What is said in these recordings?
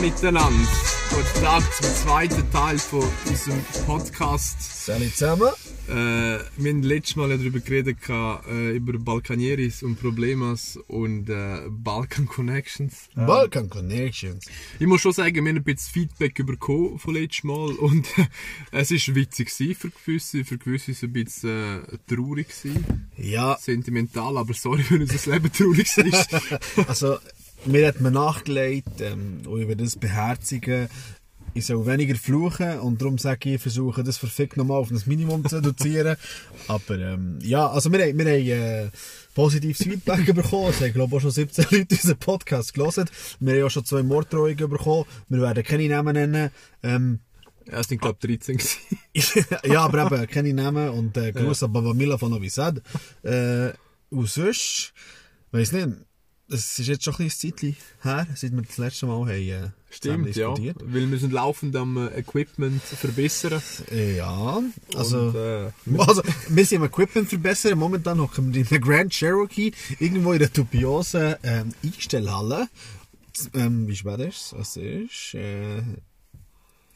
miteinander. Guten Tag zum zweiten Teil von unserem Podcast. Salut zusammen. Äh, wir haben letztes Mal ja darüber geredet, äh, über Balkanieris und Problemas und äh, Balkan Connections. Balkan Connections. Ich muss schon sagen, wir haben ein bisschen Feedback bekommen von letztes Mal und äh, es war witzig gewesen für gewisse, für gewisse ein bisschen äh, traurig gewesen. Ja, Sentimental, aber sorry, wenn unser Leben traurig ist. also mir hat man nachgelegt, ähm, und ich werde das beherzigen. Ich soll weniger fluchen und darum sage ich, ich versuche das verfickt nochmal auf das Minimum zu reduzieren. Aber ähm, ja, also wir, haben- wir haben äh, positives Feedback bekommen. Es haben glaube ich auch schon 17 Leute unseren Podcast gelesen. Wir haben auch schon zwei Morddrohungen bekommen. Wir werden keine Namen nennen. Ähm, ja, es sind glaube ich 13 gewesen. ja, aber eben keine Namen und äh, Gruß an Baba Mila von Novi Sad. Äh, und sonst, weiss nicht, es ist jetzt schon ein bisschen Zeitchen her, seit wir das letzte Mal haben, äh, Stimmt, ja. Weil wir sind laufend am äh, Equipment verbessern. Ja, also, Und, äh, also, wir sind am Equipment verbessern. Momentan hocken wir in der Grand Cherokee, irgendwo in der dubiosen ähm, Einstellhalle. Ähm, wie spät ist es? Es ist, äh,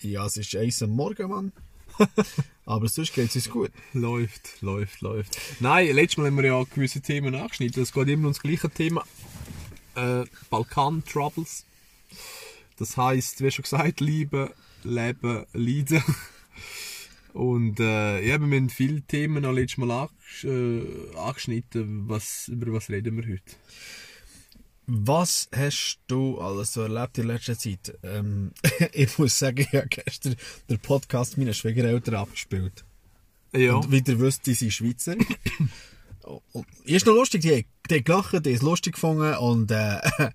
ja, es ist eins am Morgen, Mann. Aber sonst geht es uns gut. Läuft, läuft, läuft. Nein, letztes Mal haben wir ja gewisse Themen angeschnitten. Es geht immer um das gleiche Thema. Äh, Balkan Troubles. Das heisst, wie schon gesagt, Liebe, Leben, Leiden. Und äh, ja, wir haben viele Themen auch letztes Mal äh, angeschnitten. Was, über was reden wir heute? Was hast du alles so erlebt in letzter Zeit? Ähm, ich muss sagen, ich habe gestern den Podcast meiner Schwiegereltern abgespielt. Ja, Und wie ihr wisst, die sind Schweizer. und ist noch lustig, die, haben- die haben gelacht, die haben es lustig gefunden und äh, bei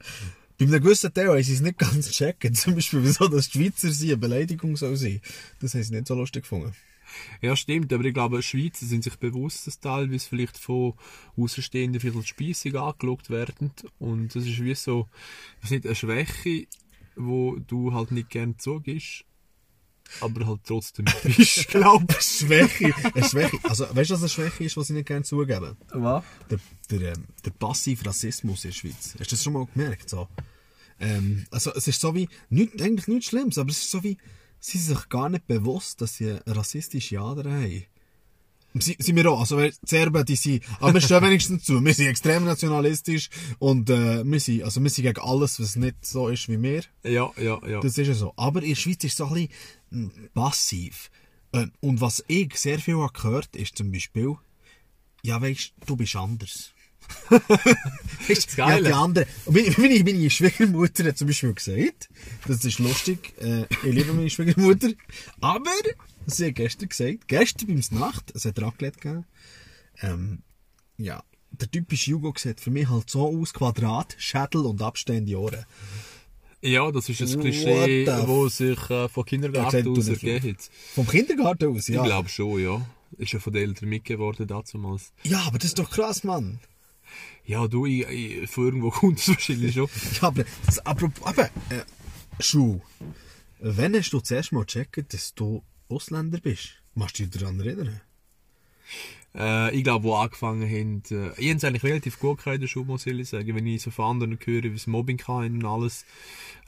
einem gewissen Teil haben sie es nicht ganz checken. Zum Beispiel, wieso das Schweizer sie eine Beleidigung soll sein. Das haben sie nicht so lustig gefunden. ja, stimmt. Aber ich glaube, Schweizer sind sich bewusst, dass teilweise vielleicht von Außenstehenden vielleicht als speisig angeschaut werden. Und das ist wie so, ich weiß nicht, eine Schwäche, wo du halt nicht gerne zugibst, aber halt trotzdem bist. glaube Schwäche. Eine Schwäche. Also, weißt du, was eine Schwäche ist, was sie nicht gerne zugeben? Was? der, der, ähm, der passive Rassismus in der Schweiz. Hast du das schon mal gemerkt? So? Ähm, also es ist so wie, nicht, eigentlich nichts Schlimmes, aber es ist so wie, sie sind sich gar nicht bewusst, dass sie rassistische Ader haben. Sie, sind wir auch, also weil die Serben, die sind, aber wir stehen wenigstens zu, wir sind extrem nationalistisch und äh, wir sind, also wir sind gegen alles, was nicht so ist wie wir. Ja, ja, ja. Das ist ja so. Aber in der Schweiz ist es so ein bisschen mm, passiv. Ähm, Und was ich sehr viel habe gehört ist zum Beispiel, ja weisst, du bist anders. Weisst, Das Geile. Ja, die Meine, meine, meine Schwiegermutter hat zum Beispiel gesagt, das ist lustig, äh, ich liebe meine Schwiegermutter, aber sie hat gestern gesagt, gestern beim Nacht, es hat Raclette gegeben, ähm, ja, der typische Jugo sieht für mich halt so aus, Quadrat, Schädel und abstehende Ohren. Ja, das ist ein Klischee, wo sich äh, von Kindergarten aus ergeben hat. Vom Kindergarten aus, ja. Ich glaube schon, ja. Ist ja von den Eltern mitgegeben damals. Ja, aber das ist doch krass, Mann. Ja, du, ich, ich, von irgendwo kommt es wahrscheinlich schon. Ja, aber, das, apropos, aber, äh, Schuh. Wann hast du zuerst mal gecheckt, dass du Ausländer bist? Machst du dich daran erinnern? Äh, ich glaube, wo angefangen haben, äh, ich habe es eigentlich relativ gut gehabt in der Schule, muss ich sagen. Wenn ich so von anderen höre, wie es Mobbing kann und alles,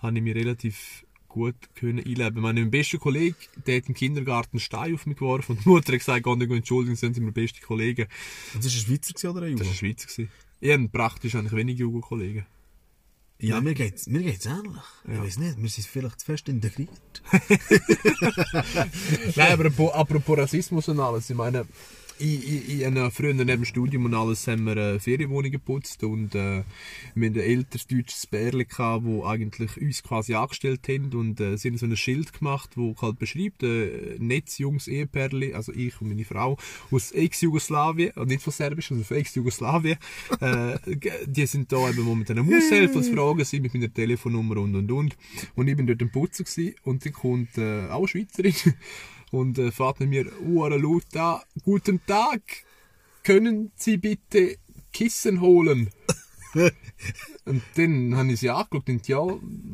habe ich mich relativ gut können einleben. Mein bester Kollege, der hat im Kindergarten einen Stein auf mich geworfen und die Mutter hat gesagt, geh nicht entschuldigen, sind Sie meine beste Kollegen. Das ist ein Schweizer oder ein Das Jugo? war Schweizer. Ich habe praktisch eigentlich wenig Jugendkollegen. Ja, mir geht's, mir geht's ähnlich. Ich weiß nicht, wir sind vielleicht zu fest integriert. Nein, aber apropos, apropos Rassismus und alles, ich meine, ich, ich, ich habe früher neben Studium und alles haben wir äh, Ferienwohnungen geputzt und äh, wir hatten ein älteres deutsches Bärli wo eigentlich uns quasi angestellt haben und äh, sie haben so ein Schild gemacht, wo halt beschreibt, äh, Netz, Jungs, Ehepärli, also ich und meine Frau aus Ex-Jugoslawien, und nicht von Serbisch, sondern von Ex-Jugoslawien, äh, die sind da eben momentan am Aushelfen, als Fragen sind mit meiner Telefonnummer und und und. Und ich bin dort am Putzen und dann kommt äh, auch eine Schweizerin und äh, fragt mit mir Uhren laut an, guten Tag, können Sie bitte Kissen holen? Und dann habe ich sie angeschaut und ja,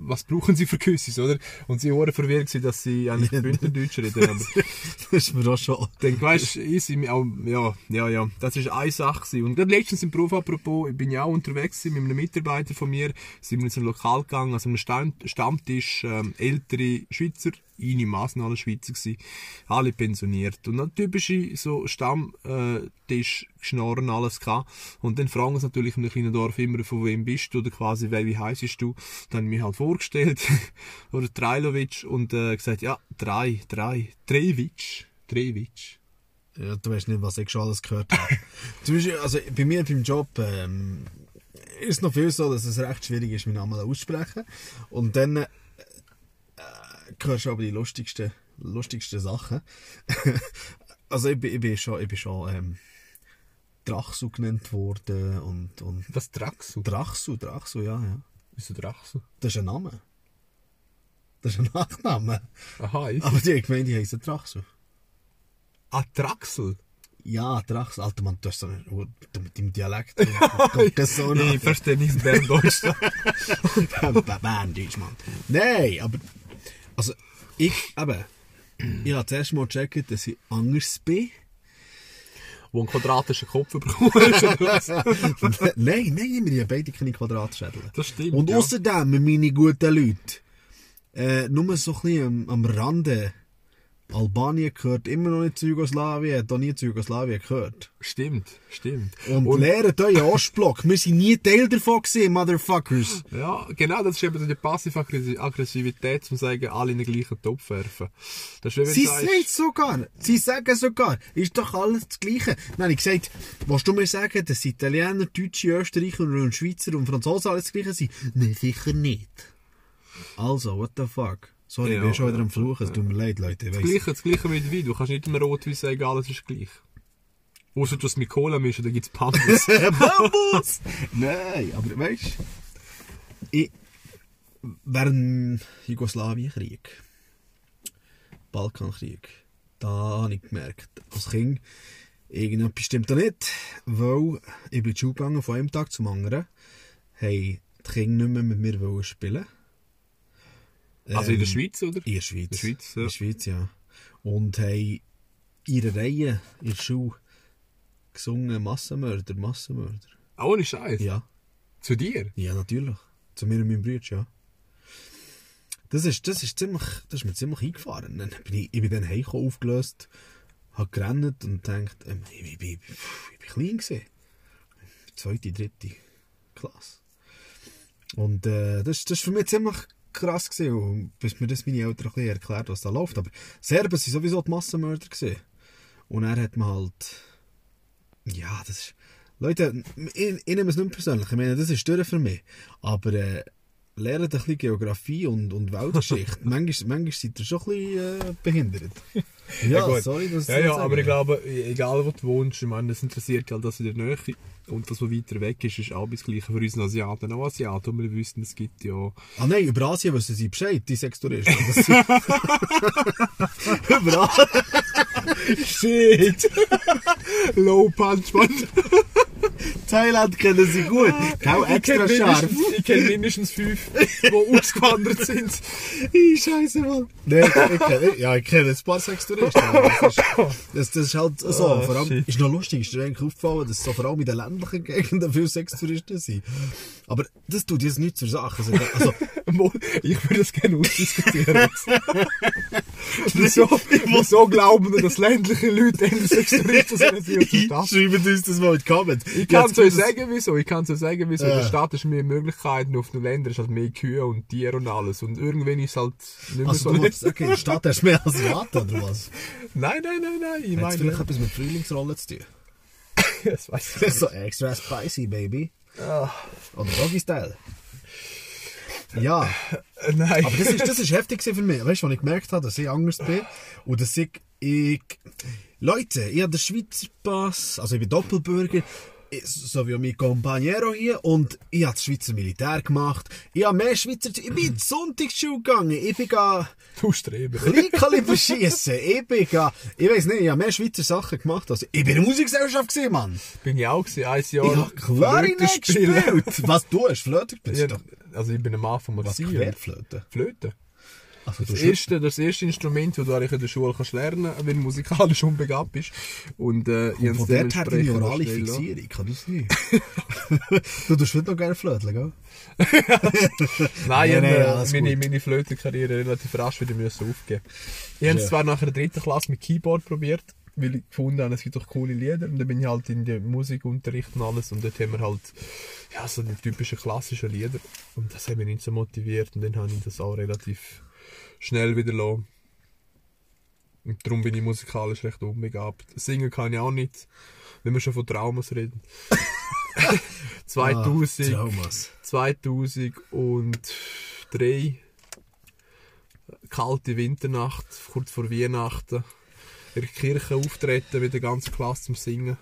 was brauchen sie für Küsses, oder? Und sie waren verwirrt, dass sie eigentlich Bündnerdeutsch reden. Aber das ist mir auch schon. dann weißt du, easy, auch, ja, ja, ja, das ist eine Sache. Gewesen. Und gerade letztens im Beruf, apropos, ich bin ja auch unterwegs mit einem Mitarbeiter von mir, sind wir in ein Lokal gegangen, also einem Stamm, Stammtisch, ähm, ältere Schweizer, eine Massen alle Schweizer gewesen, alle pensioniert. Und dann typische so Stammtisch Schnorren alles gehabt. Und dann fragen sie natürlich in einem kleinen Dorf immer, von wem bist du, oder quasi, wer, wie heisst du? Dann mich halt vorgestellt, oder Trailovic, und äh, gesagt, ja, drei, drei, Trevic, Trevic. Ja, du weißt nicht, was ich schon alles gehört habe. Zum Beispiel, also bei mir beim Job ähm, ist es noch viel so, dass es recht schwierig ist, meinen Namen aussprechen. Und dann äh, hörst du aber die lustigsten, lustigsten Sachen. also ich bin, ich bin schon, ich bin schon ähm, Drachsu genannt worden und, und Was Draxu? Drachsu, Drachsu, ja, ja. Wieso Draxu? Das ist ein Name. Das ist ein Nachname. Aha, ich. Aber die Gemeinde heisst Drachsu. Ah, Draxel? Ja, Drachsu. Alter Mann, du hast so eine, mit dem Dialekt. Das so Nee, ich verstehe nicht Berndeutsch. Berndeutsch, Mann. Nein, aber, also, ich, eben, ich habe zuerst mal gecheckt, dass ich anders bin. Wo einen quadratischen Kopf was? nein, nein, wir haben beide keine Quadratschädel. Das stimmt, Und ja. außerdem, meine guten Leute, äh, nur so ein bisschen am, am Rande, Albanien gehört immer noch nicht zu Jugoslawien, hat auch nie zu Jugoslawien gehört. Stimmt, stimmt. Und, lernt euren Ostblock. Wir sind nie Teil davon gewesen, Motherfuckers. Ja, genau, das ist eben die Passiv-Aggressivität, zum sagen, alle in den gleichen Topf werfen. Das ist Sie sagst- sagen sogar, sie sagen sogar, ist doch alles das Gleiche. Nein, ich gesagt, willst du mir sagen, dass Italiener, Deutsche, Österreicher und Schweizer und Franzosen alles das Gleiche sind? Nein, sicher nicht. Also, what the fuck? Sorry, ich Ja, bin schon wieder am Fluchen, es tut mir leid, Leute. Ich Das weiss. Gleiche, das Gleiche mit Wein. Du kannst nicht immer rot wie sagen, alles ist gleich. Außer du es mit Cola mischen, dann gibt's Pampas. Bambus! Nein, aber weißt du, ich, während dem Jugoslawienkrieg, Balkankrieg, da habe ich gemerkt, als Kind, irgendetwas stimmt da nicht, weil ich bin in die Schule gegangen, von einem Tag zum anderen, haben die Kinder nicht mehr mit mir spielen Also in der Ähm, Schweiz, oder? In der Schweiz. In der Schweiz, ja. In der Schweiz, ja. Und haben ihre Reihe in der Schule gesungen, Massenmörder, Massenmörder. Ah, Ohne Scheiß. Ja. Zu dir? Ja, natürlich. Zu mir und meinem Bruder, ja. Das ist, das ist ziemlich, das ist mir ziemlich eingefahren. Dann bin ich, ich bin dann heimgekommen, aufgelöst, hab gerannt und gedacht, ähm, ich, ich, ich, ich bin klein gewesen. Zweite, dritte Klasse. Und, äh, das, das ist für mich ziemlich krass gewesen, und bis mir das meine Eltern ein bisschen erklärt, was da läuft. Aber Serben sind sowieso die Massenmörder gewesen. Und er hat mir halt, ja, das ist, Leute, ich, ich nehme es nicht persönlich. Ich meine, das ist durch für mich. Aber äh, lernt ein bisschen Geografie und, und Weltgeschichte. manchmal, manchmal seid ihr schon ein bisschen äh, behindert. Ja, gut. sorry, das Ja, ja, aber ich glaube, egal wo du wohnst, ich meine, das interessiert halt das in der Nähe. Und das, was weiter weg ist, ist auch das Gleiche für uns Asiaten. Auch Asiaten, und wir wissen, es gibt ja... Ah nein, über Asien wissen sie Bescheid, die Sextouristen. Das sind- über Asien. Shit! Low Punch, Mann! Thailand kennen sie gut. Gell, extra Ich scharf. Ich kenne mindestens fünf, die ausgewandert sind. Ih, Scheiße, Mann. Nein, ich kenne, ja, ich kenne ein paar Sextouristen. Das ist, das, das ist halt so. Oh, vor allem, shit. ist noch lustig, ist dir eigentlich aufgefallen, dass so vor allem in den ländlichen Gegenden viele Sextouristen sind. Aber das tut jetzt nicht zur Sache. Also, also Ich würde das gerne ausdiskutieren. wieso, wieso glauben denn, dass ländliche Leute endlich Sextouristen sind als wir schreibt uns das mal in die Comments. Ich kann es euch sagen, wieso. Ich kann es euch sagen, wieso. In Ja. der Stadt ist mehr Möglichkeiten, auf den Ländern ist halt mehr Kühe und Tiere und alles. Und irgendwann ist es halt nicht mehr Also, so du willst, okay, in der Stadt hast du mehr Asiaten, oder was? Nein, nein, nein, nein. Ich es vielleicht meine, etwas mit Frühlingsrollen zu tun? das weiß ich nicht. so extra spicy, baby. Ah, Oder Doggy-Style. Ja. äh, nein. Aber das ist, das ist heftig für mich. Weißt du, als ich gemerkt habe, dass ich anders bin und dass ich, ich Leute, ich habe den Schweizer Pass, also ich bin Doppelbürger so wie mein Compañero hier, und ich habe das Schweizer Militär gemacht. Ich habe mehr Schweizer, ich bin in die Sonntagsschule gegangen, ich bin ga Du Streber. Kleinkaliber schiessen, ich bin ga, ich weiss nicht, ich habe mehr Schweizer Sachen gemacht, als ich bin in der Musikgesellschaft gewesen, Mann. Bin ich auch gewesen, ein Jahr. Ich habe Klarinett gespielt. Was, du hast Flöte gespielt? Ja, also ich bin am Anfang mal Was. Querflöte? Flöte. Also, Das erste, das erste Instrument, das du eigentlich in der Schule kannst lernen kannst, wenn du musikalisch unbegabt bist. Und, äh, ich Von dort her deine orale Fixierung, kann das nicht? du tust heute noch gerne Flöte, gell? Nein, Nee, ich nee, habe alles meine, meine Flötenkarriere relativ rasch wieder müssen aufgeben. Ich habe es Ja. zwar nach der dritten Klasse mit Keyboard probiert, weil ich gefunden habe, es gibt doch coole Lieder. Und dann bin ich halt in den Musikunterricht und alles. Und dort haben wir halt, ja, so die typischen klassischen Lieder. Und das hat mich nicht so motiviert. Und dann habe ich das auch relativ schnell wieder lassen. Und darum bin ich musikalisch recht unbegabt. Singen kann ich auch nicht, wenn wir schon von Traumas reden. 2000, Ah, Thomas. 2003 kalte Winternacht, kurz vor Weihnachten, in der Kirche auftreten mit der ganzen Klasse zum Singen.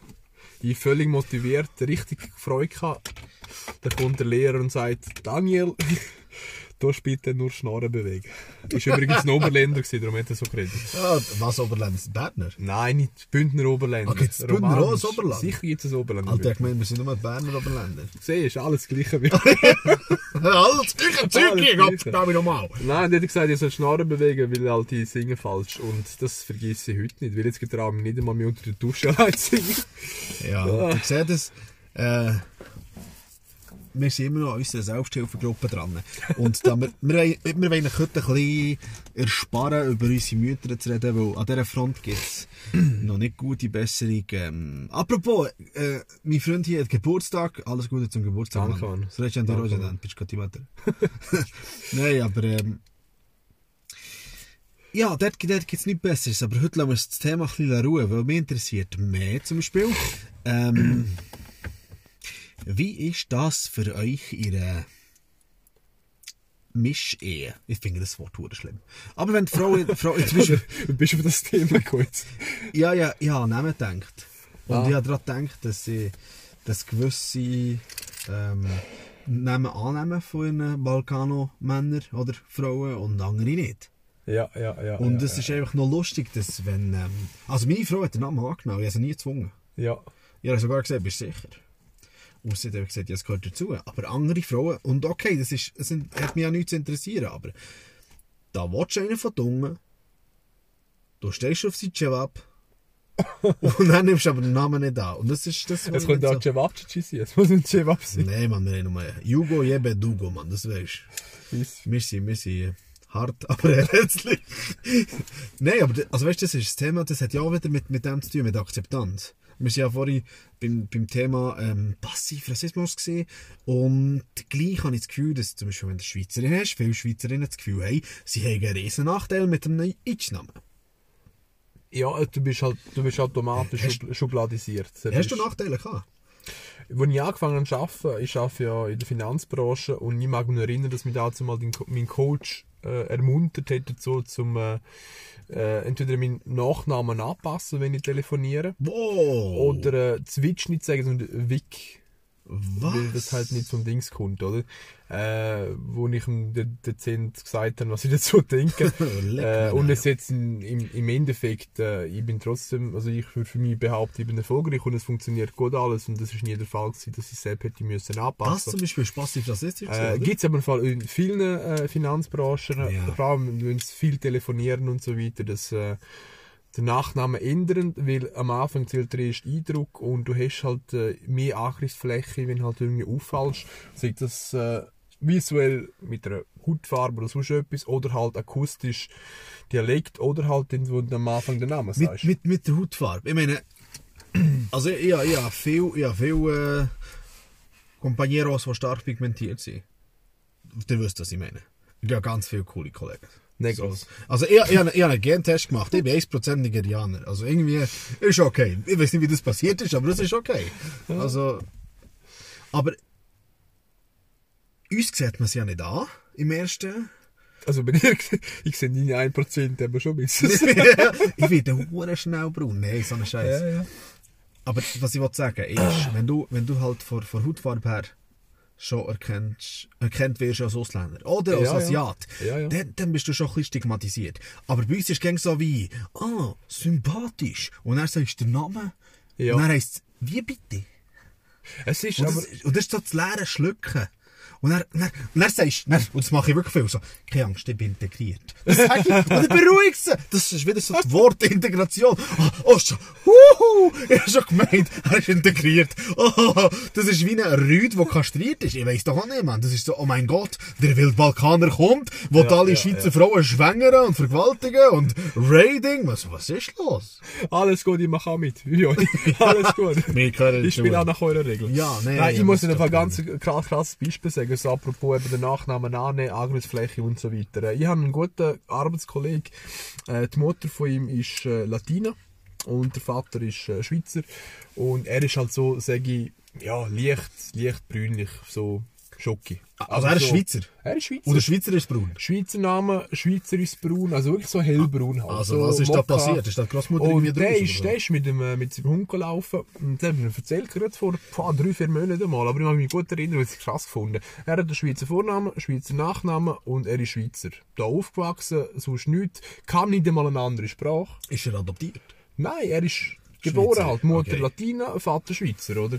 Ich völlig motiviert, richtig Freude gehabt. Da kommt der Lehrer und sagt, Daniel, du spielst nur Schnorren bewegen. Ist übrigens ein Oberländer gewesen, darum hat er so geredet. Ah, was Oberländer? Berner? Nein, nicht Bündner Oberländer. Ah, gibt's Bündner auch als Oberland? Sicher gibt es ein Oberländer. Alter, ich meine, wir sind nur Berner Oberländer. Siehst du, alles gleiche wie... Alles gleiche Zeug, gleiche. da bin ich nochmal. Nein, der hat gesagt, ich soll Schnarren bewegen, weil halt die singen falsch. Und das vergesse ich heute nicht, weil jetzt getraue ich mich nicht einmal mehr unter der Dusche allein zu singen. Ja, du siehst es. Äh, wir sind immer noch an unserer Selbsthilfegruppe dran. Und da wir, wir, wollen- wir wollen heute ein bisschen ersparen, über unsere Mütter zu reden, weil an dieser Front gibt es noch nicht gute Besserung. Ähm, apropos, äh, mein Freund hier hat Geburtstag. Alles Gute zum Geburtstag. Danke, Mann. Das letzte an dir auch dann. Bist du gerade? Nein, aber... Ähm, ja, dort, dort gibt es nichts Besseres, aber heute lassen wir das Thema ein bisschen ruhen, weil mich interessiert mehr zum Beispiel. Ähm, wie ist das für euch ihre Mischehe? Ich finde das Wort hure schlimm. Aber wenn die Frau, Frau zum Beispiel, Du bist auf das Thema kurz. ja, ja, ich habe an Namen gedacht. Und Ah. ich habe daran gedacht, dass sie, dass gewisse ähm, Namen annehmen von ihren Balkano-Männern oder Frauen und andere nicht. Ja, ja, ja. Und ja, es ist einfach noch lustig, dass wenn... Ähm, also meine Frau hat den Namen angenommen, ich habe sie nie gezwungen. Ja. Ich habe sogar gesagt, bist du sicher? Sie hat gesagt, ja, es gehört dazu. Aber andere Frauen, und okay, das, ist, das hat mich ja nichts zu interessieren, aber da willst du einen von Dungen, du stehst auf sein Jawab und dann nimmst du aber den Namen nicht an. Und das ist das, Es ich könnte auch. Cevapcici sein. Es muss ein Cevap sein. Nein, Mann, wir haben nur Jugo, Jebe, Dugo, Mann, das weißt du. Wir sind, wir sind hart, aber herzlich. Nein, aber das- also weißt du, das ist das Thema, das hat ja auch wieder mit, mit dem zu tun, mit Akzeptanz. Wir sind ja vorhin beim, beim Thema ähm, Passivrassismus gesehen und gleich habe ich das Gefühl, dass zum Beispiel, wenn du Schweizerin hast, viele Schweizerinnen das Gefühl haben, sie haben einen riesen Nachteil mit einem Itch-Namen. Ja, du bist halt, du bist automatisch Hast- schub- schubladisiert. Das Hast du Nachteile gehabt? Als ich angefangen habe zu arbeiten, ich arbeite ja in der Finanzbranche und ich mag mich erinnern, dass mich dazu mal den, mein Coach äh, ermuntert hat dazu, zum äh, äh, entweder meinen Nachnamen anpassen, wenn ich telefoniere, Wow! oder äh, Zwitsch nicht sagen, sondern Wick, Was? weil das halt nicht vom Dings kommt, oder? Äh, wo ich ihm de dezent gesagt habe, was ich dazu denke. Äh, und es jetzt in, im, im Endeffekt, äh, ich bin trotzdem, also ich würde für mich behaupten, ich bin erfolgreich und es funktioniert gut alles und das ist nie der Fall gewesen, dass ich selbst hätte müssen Das anpassen. zum Beispiel ist passiv-rassistisch. Äh, oder? Gibt es aber Fall in vielen äh, Finanzbranchen, Ja. vor allem wenn sie viel telefonieren und so weiter, dass äh, der Nachname ändern, weil am Anfang zählt der erste Eindruck und du hast halt äh, mehr Angriffsfläche, wenn du halt irgendwie auffallst, sei das äh, visuell mit einer Hautfarbe oder sonst etwas oder halt akustisch Dialekt oder halt den, wo du am Anfang den Namen Mit, sagst. mit, mit der Hautfarbe. Ich meine, also ich habe viel, habe viel äh, Compañeros, die stark pigmentiert sind. Ihr wisst, was ich meine. Ich habe ganz viele coole Kollegen. Negros. So. Also ich, ich, habe, ich habe einen Gentest gemacht. Ich bin 1% Nigerianer. Also irgendwie ist okay. Ich weiß nicht, wie das passiert ist, aber das ist okay. Also, aber uns sieht man es ja nicht an im ersten. Also bei dir, ich sehe deine 1%, aber schon ein bisschen. ich werde hure schnell braun. Nein, so eine Scheiße. ja. Aber was ich wollte sagen ist, wenn du, wenn du halt von, von Hautfarbe her schon erkennst, erkennt wirst als Ausländer oder als Ja. Asiat, Ja, ja. Dann, dann bist du schon ein bisschen stigmatisiert. Aber bei uns ist es so wie, ah, sympathisch. Und dann sagst du den Namen. Ja. Und dann heisst es, wie bitte? Es ist Und aber... das, und das ist so das leere Schlucken. Und dann, dann, und dann sagst du, und das mache ich wirklich viel, so, keine Angst, ich bin integriert. Das sag ich, und dann beruhigst sie. Das ist wieder so das Wort Integration. Oh, oh schon, huhu, ich hab schon gemeint, er ist integriert. Oh, das ist wie ein Rüd, der kastriert ist. Ich weiss doch auch nicht, man. Das ist so, oh mein Gott, der Wildbalkaner kommt, will Ja, alle ja, Schweizer Frauen schwängern und vergewaltigen und Raiding. Was, was ist los? Alles gut, ich mache auch mit. Ja, alles gut. Ich spiele auch nach eurer Regel. Ja, nee, Nein, ja, ich muss in Fall ganz krass, krasses Beispiel sagen, so apropos eben den Nachnamen annehmen, Angriffsfläche und so weiter. Äh, Ich habe einen guten Arbeitskollegen, äh, die Mutter von ihm ist äh, Latina und der Vater ist Schweizer und er ist halt so, sage ich, ja, leicht, leicht brünlich, so Schocki. Also er ist Schweizer. Er ist Schweizer. Und der Schweizer ist braun. Schweizer Name, Schweizer ist braun, also wirklich so hellbraun halt. Also, so was ist da Mokka. passiert? Ist da die Großmutter Und irgendwie der draus, ist, oder der ist mit, dem, äh, mit seinem Hund gelaufen und der hat mir erzählt, gerade vor boah, drei, vier Monaten mal, aber ich kann mich gut erinnern, weil ich es krass gefunden Er hat einen Schweizer Vornamen, Schweizer Nachnamen und er ist Schweizer. Da aufgewachsen, sonst nichts, kann nicht einmal eine andere Sprache. Ist er adoptiert? Nein, er ist geboren halt, Mutter okay. Latina, Vater Schweizer, oder?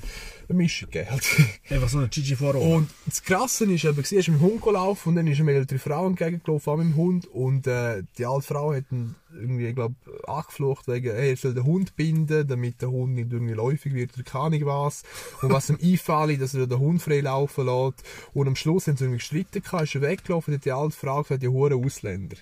Eine Mischung halt. Einfach so eine Gigi Faro. Und das Krasse ist eben, er ist mit dem Hund gelaufen und dann ist ihm eine ältere Frau entgegengelaufen, auch mit dem Hund. Und äh, die alte Frau hat ihn irgendwie, ich glaube, angeflucht wegen, hey, er soll den Hund binden, damit der Hund nicht irgendwie läufig wird oder keine Ahnung was. Und was ihm einfällt, dass er den Hund frei laufen lässt. Und am Schluss haben sie irgendwie gestritten ist er weggelaufen, hat die alte Frau gesagt, die Huren Ausländer.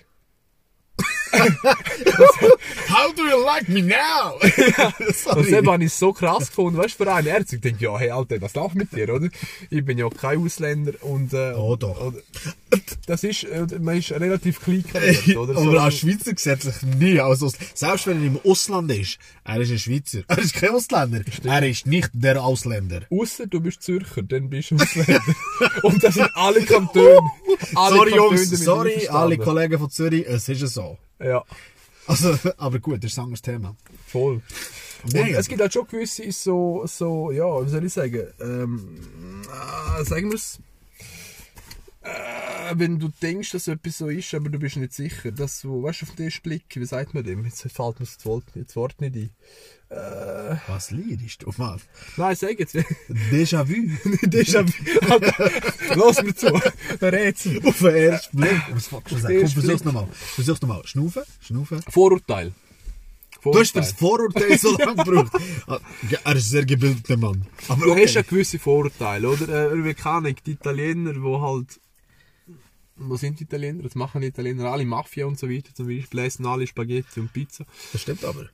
How do you like me now? Und Sorry. dann habe ich es so krass gefunden, weißt du, für einen Ärzte. Ich denke, ja, hey, Alter, was läuft mit dir, oder? Ich bin ja kein Ausländer und, äh, Oh, doch. Oder, das ist, äh, man ist relativ klein kariert, oder? Aber als Schweizer sich nie als Ausländer. Selbst wenn er im Ausland ist, er ist ein Schweizer. Er ist kein Ausländer. Er ist nicht der Ausländer. Ausser du bist Zürcher, dann bist du Ausländer. und das sind alle Kantone. Alle sorry Kantone Jungs, sorry alle Kollegen von Zürich, es ist so. Ja, Also, aber gut, das ist ein anderes Thema. voll. Nein, es gibt halt schon gewisse so, so, ja, wie soll ich sagen, ähm, äh, sagen wir es, äh, wenn du denkst, dass etwas so ist, aber du bist nicht sicher, dass du, weißt du, auf den ersten Blick, wie sagt man dem? Jetzt fällt mir das Wort, das Wort nicht ein. Was liest du? Mann? Nein, sag jetzt. Déjà-vu. Déjà vu. Alter, Lass mir zu. Rätsel. Auf den ersten Blick. Was fuck schon sagen? Komm, versuch's nochmal. Versuch's nochmal. Schnaufen, schnaufen. Vorurteil. Du hast für das Vorurteil so lange gebraucht. Ah, Er ist ein sehr gebildeter Mann. Aber Du okay. hast ja gewisse Vorurteile, oder? Äh, wie kann ich, die Italiener, die halt. Was sind die Italiener? Was machen die Italiener? Alle Mafia und so weiter, zum Beispiel. Essen alle Spaghetti und Pizza. Das stimmt aber.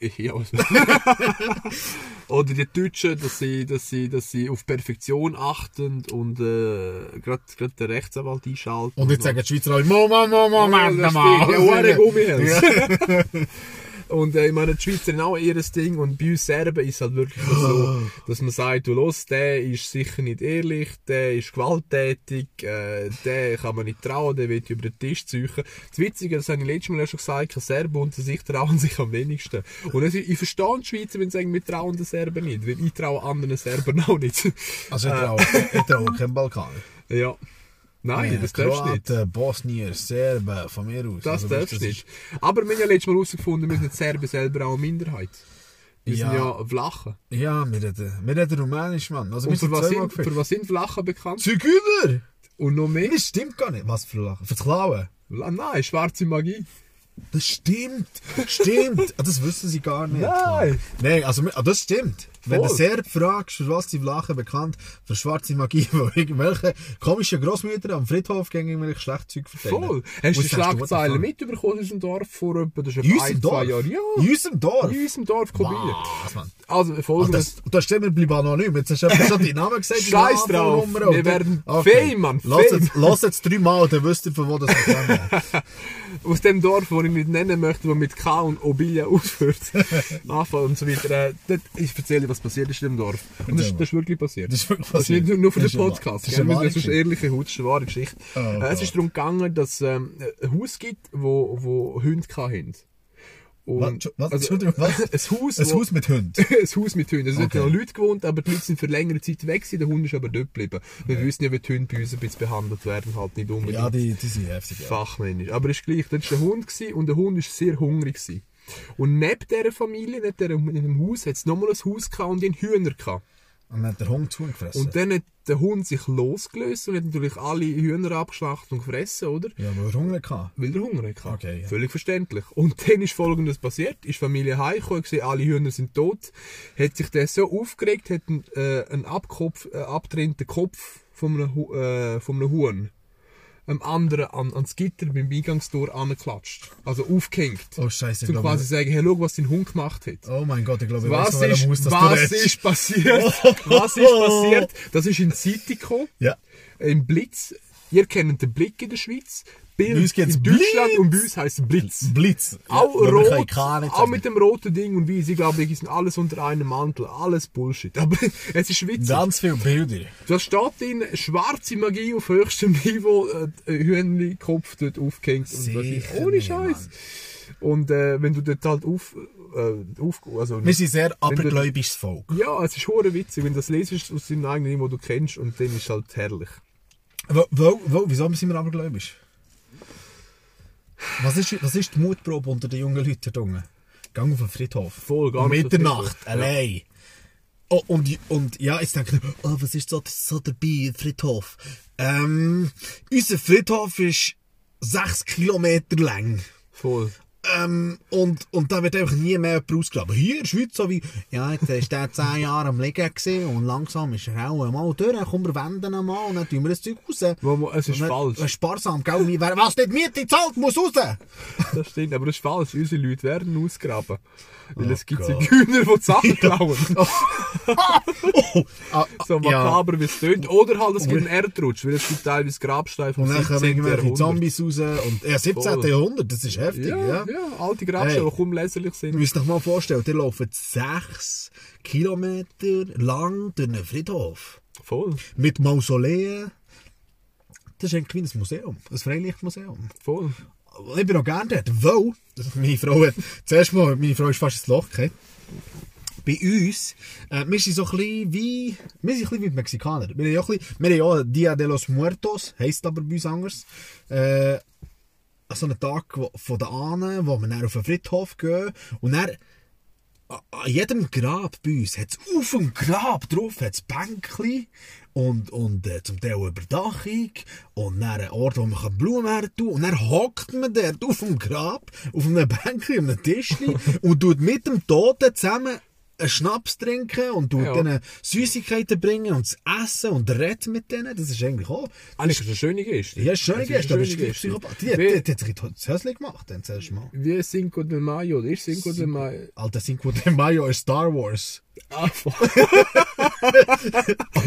Ja, also. Oder die Deutschen, dass sie, dass sie, dass sie auf Perfektion achten und äh, gerade den Rechtsanwalt einschalten. Und jetzt sagen die Schweizer alle, Moment, Moment, Moment, Moment. Ja. Und äh, ich meine, die Schweizer haben auch ihr Ding und bei uns Serben ist es halt wirklich so, dass man sagt, du los, der ist sicher nicht ehrlich, der ist gewalttätig, äh, der kann man nicht trauen, der wird über den Tisch ziehen. Das Witzige, das habe ich letztes Mal ja schon gesagt, Serben unter sich trauen sich am wenigsten. Und ist- ich verstehe die Schweizer, wenn sie sagen, wir trauen den Serben nicht, weil ich traue anderen Serben auch nicht. Also ich traue, ich traue keinen Balkan. ja. Nein, das darfst du nicht. Bosnier, Serben, von mir aus. Das Also, darfst du nicht. Aber wir haben ja letztes Mal herausgefunden, wir sind Serben selber auch eine Minderheit. Wir Ja. sind ja Vlachen. Ja, wir reden, wir reden Rumänisch, Mann. Also Und für was, sind, für was sind Vlachen bekannt? Zigeuner! Und noch mehr? Das stimmt gar nicht. Was für Lachen? Fürs Klauen? Nein, schwarze Magie. Das stimmt. Stimmt. Ah, das wissen sie gar nicht. Nein. Nein, also ah, das stimmt. Wenn du. Serb fragst, für was die Vlachen bekannt, für schwarze Magie, wo irgendwelche komischen Grossmütter am Friedhof gegen irgendwelche Schlechtzeug verteilen. Voll. Hast du die fuck? mitbekommen aus unserem Dorf vor etwa, das ist In ein, zwei Dorf? Jahren? Ja. In unserem Dorf? In unserem Dorf Mann? Also, Ah, folgendes. das, du hast immer bleiben anonym. Jetzt hast du schon deinen Namen gesagt. Scheiß drauf. Wir werden Fame, Mann, Lass Fame. jetzt, lass jetzt dreimal, dann wisst ihr, von wo das kommt. Aus dem Dorf, das ich nicht nennen möchte, wo mit K und Obilia ausführt, Anfang und so weiter. Äh, dort, ich erzähle dir, was passiert ist in dem Dorf. Und das, das ist wirklich passiert. Das ist wirklich Das ist nicht nur- für Das den Podcast. Das ist eine Das ist ehrliche Haut, das ist eine wahre Geschichte. Oh äh, es ist darum gegangen, dass ähm, ein Haus gibt, wo, wo Hunde hatten. Und, Was? Was? also, Entschuldigung, was? ein Haus, Ein Haus mit Hunden. ein Haus mit Hunden. Es sind Okay. noch Leute gewohnt, aber die Leute sind für längere Zeit weg gewesen, der Hund ist aber dort geblieben. Wir wissen ja, wie die Hunde bei uns ein bisschen behandelt werden, halt nicht unbedingt Ja, die, die sind heftig. Ja. fachmännisch. Aber ist gleich, das war ein Hund gewesen, und der Hund war sehr hungrig. Gewesen. Und neben dieser Familie, neben diesem Haus, hat es nochmal ein Haus gehabt und haben Hühner gehabt. Und dann hat der Hund zugefressen. Und dann hat der Hund sich losgelöst und hat natürlich alle Hühner abgeschlachtet und gefressen, oder? ja, weil er Hunger hatte. Weil der Hunger hatte. Okay, ja. Völlig verständlich. Und dann ist folgendes passiert. Ist Familie heimgekommen, gesehen, alle Hühner sind tot. Hat sich der so aufgeregt, hat einen, äh, einen Abkopf, äh, abgetrennten Kopf von einem, äh, von einem Huhn einem anderen an, ans Gitter beim Eingangstor angeklatscht. Also aufgehängt. Oh, Scheiße, ich Zum quasi sagen, hey, schau, was dein Hund gemacht hat. Oh mein Gott, ich glaube, ich Was, ist, noch, du was ist passiert? was ist passiert? Das ist in die Zeitung gekommen. Ja. Im Blitz. Ihr kennt den Blick in der Schweiz. Bild Bei uns geht's in Deutschland Blitz. und bei uns heisst es Blitz. Blitz. Auch Ja, können rot, auch mit dem roten Ding und weiß. Ich glaube, die sind alles unter einem Mantel. Alles Bullshit. Aber es ist witzig. Ganz viele Bilder. Da steht drin, schwarze Magie auf höchstem Niveau, äh, Hühnerkopf dort aufgehängt. Und was ich, Sicher ohne Scheiß. Und äh, wenn du dort halt auf, äh, auf also, Wir sind sehr abergläubisches Volk. ja, es ist hure witzig, wenn du das lesest aus deinem eigenen wo du kennst, und dann ist es halt herrlich. Wo, wo, wo, wieso sind wir abergläubisch? Was ist, was ist die Mutprobe unter den jungen Leuten da unten? Gang auf den Friedhof. Voll, gar nicht so Mitternacht, allein. Oh, und, und ja, jetzt denke ich, oh, was ist so, so dabei, Friedhof? Ähm, unser Friedhof ist sechs Kilometer lang. Voll. Ähm, und, und da wird einfach nie mehr jemand ausgraben. Hier in der Schweiz so wie, ja, jetzt ist der zehn Jahre am Liegen gewesen und langsam ist er auch mal durch, dann kommen wir wenden ihn mal und dann tun wir das Zeug raus. Man- es ist Und dann- falsch. Sparsam, gell? Wer- Was nicht Miete zahlt, muss raus! Das stimmt, aber das ist falsch. Unsere Leute werden ausgraben. Weil Oh es gibt Gott. Zigeuner, die Sachen klauen. oh, ah, so ja. makaber wie es tönt. Oder halt, es gibt einen Erdrutsch, weil es gibt teilweise Grabsteine vom Und dann kommen 17. irgendwelche. Zombies raus und, ja, 17. Voll. Jahrhundert, das ist heftig, Ja, ja. ja, alte Grabsteine, Hey. die kaum leserlich sind. müsst euch mal vorstellen, ihr lauft sechs Kilometer lang durch einen Friedhof. Voll, Mit Mausoleen. Das ist eigentlich wie ein Museum, ein Freilichtmuseum. voll. Ich bin auch gerne dort, weil meine Frau zuerst mal, meine Frau ist fast ins Loch gefallen. Bei uns, äh, wir sind so ein bisschen wie, wir sind ein bisschen wie die Mexikaner. Wir haben ja, ein bisschen, wir haben ja Dia de los Muertos, heisst aber bei uns anders. Äh, so einen Tag von den Ahnen, wo wir dann auf den Friedhof gehen und dann an an jedem Grab bei uns hat es auf dem Grab drauf hat's Bänkchen und, und äh, zum Teil Überdachung und dann ein Ort, wo man kann Blumen tun und dann hockt man dort auf dem Grab, auf einem Bänkchen, auf einem Tischchen und tut mit dem Toten zusammen einen Schnaps trinken und tut Ja. denen Süßigkeiten bringen und das Essen und redet mit denen. Das ist eigentlich auch... Eigentlich ist es eine schöne Geste. Ja, ist schön Es ist Geste, eine aber es ist schöne. Psychopath. Die, die, Wie- die hat sich das Häuschen gemacht, dann zuerst mal. Wie Cinco de Mayo, oder ist Cinco de Mayo? Alter, Cinco de Mayo ist Star Wars. Ah. Oh,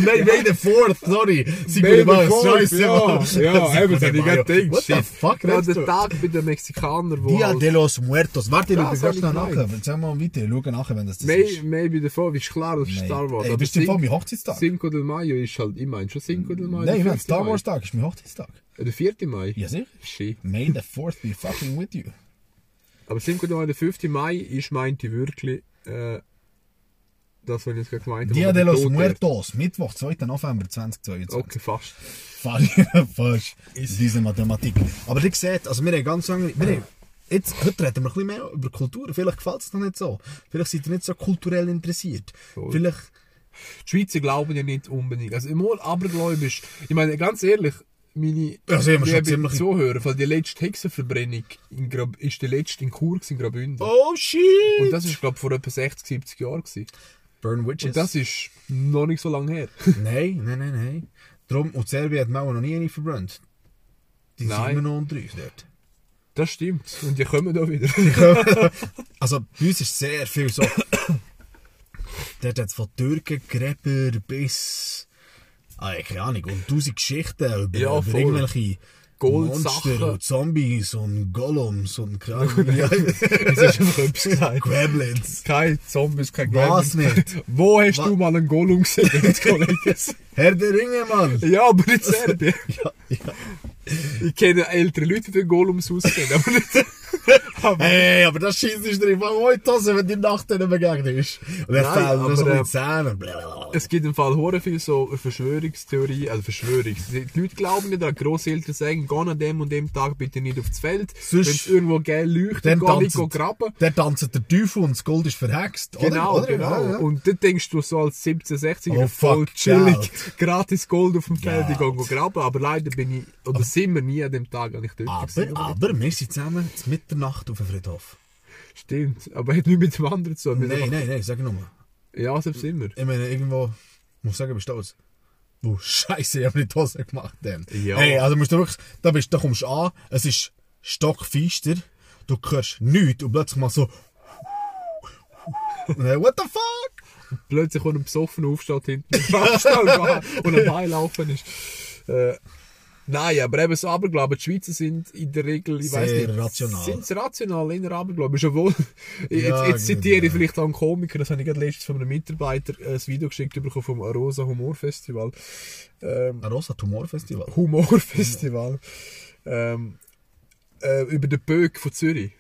May, May the 4th, sorry. Cinco May the Mayo, Fourth, scheiße, ja, Mann. ja, eben, das hätte ich gerade gedacht. What the fuck, redest der du? Tag bei den Mexikanern, wo Dia de los Muertos. Warte, Ja, ganz hab schnell ich nach. gemeint. Sag mal weiter, schau nachher, wenn das das May, ist. maybe the Fourth ist klar, das ist. Star Wars. Ey, aber bist du voll mein Hochzeitstag? Cinco de Mayo ist halt, ich meine schon Cinco de Mayo. Nein, ich der meine, 5. Star. Wars Tag ist mein Hochzeitstag. Der 4. Mai? Ja, sicher. Shit. May the 4th be fucking with you. Aber Cinco de Mayo, der 5. Mai, ist meinte wirklich, äh, das, was ich jetzt gerade gemeint habe. Dia de los Muertos, Mittwoch, 2. November 2022. wird. Okay, fast. Fast, fast. Diese Mathematik. Aber ihr seht, also wir haben ganz lange, wir haben, jetzt, heute reden wir ein bisschen mehr über Kultur. Vielleicht gefällt es noch nicht so. Vielleicht seid ihr nicht so kulturell interessiert. Voll. Vielleicht, Die Schweizer glauben ja nicht unbedingt. Also immer abergläubisch. Ich meine, ganz ehrlich, meine Also, habe schon liebe ziemlich- Zuhörer, weil die letzte Hexenverbrennung in Grab, ist die letzte in Chur in Graubünden. oh shit! Und das ist, glaube ich, vor etwa 60, 70 Jahren gewesen. Burn Witches. Und das ist noch nicht so lange her. Nein, nein, nein, nein. Drum, und Serbien hat Mauer noch nie eine verbrannt. Die sind Nein. immer noch unter uns dort. Das stimmt. Und die kommen da wieder. Also, bei uns ist sehr viel so. dort hat es von Türkengräber bis. Ah, keine Ahnung, und tausend Geschichten über, Ja, über voll. irgendwelche Goldsachen. Monster und Zombies und Golems und Ahnung. ja. Das ist einfach etwas gesagt. Gremlins. Kein Zombies, kein Was Gremlins. nicht? Wo hast Was? du mal einen Gollum gesehen, Kollegen? Herr der Ringe, Mann! ja, aber in Serbien. Ja, ja. Ich kenne ältere Leute, die den Goal ums Haus kennen, aber nicht... Hey, aber das schießt ist dir einfach heute Hose, wenn die Nacht denen begegnest. Und er Nein, fällt nur so aber, Zähnen. Blablabla. Es gibt im Fall hure viel so Verschwörungstheorien, also Verschwörungs. Die Leute glauben nicht, dass Grosseltern sagen, geh an dem und dem Tag bitte nicht aufs Feld. Sonst- Wenn es irgendwo geil leuchtet, Dann geh nicht graben. Der tanzt der Teufel und das Gold ist verhext. Genau, oder? Genau. Ja, ja. Und dann denkst du so als 17, 16 Oh, voll chillig, gratis Gold auf dem Feld, ich gehe graben. Aber leider bin ich, oder sind wir nie an dem Tag eigentlich dort gewesen, Aber, aber wir sind zusammen zur Mitternacht auf dem Friedhof. Stimmt. Aber hat nichts mit dem anderen zu tun. Nein, nein, nein, sag nur mal. Ja, selbst sind wir. Ich meine, irgendwo, ich muss sagen, bist du stolz. Oh, Scheiße, ich habe nicht die Hose gemacht. Dann. Ja. Hey, also musst du wirklich, da, bist, da kommst du an, es ist stockfeister, du hörst nichts und plötzlich mal so. Dann, What the fuck? Plötzlich kommt ein besoffen aufsteht hinten im und am Beilaufen ist. Äh, nein, aber eben so Aberglauben, die Schweizer sind in der Regel, ich weiß nicht, rational. sind sie rational in der Aberglauben, ist obwohl, jetzt, Ja, jetzt zitiere genau. ich vielleicht auch einen Komiker, das habe ich gerade letztens von einem Mitarbeiter äh, ein Video geschickt bekommen vom Rosa Humor Festival. Ähm, Ein Rosa Tumorfestival. Humorfestival. Ähm, äh, über den Böck von Zürich.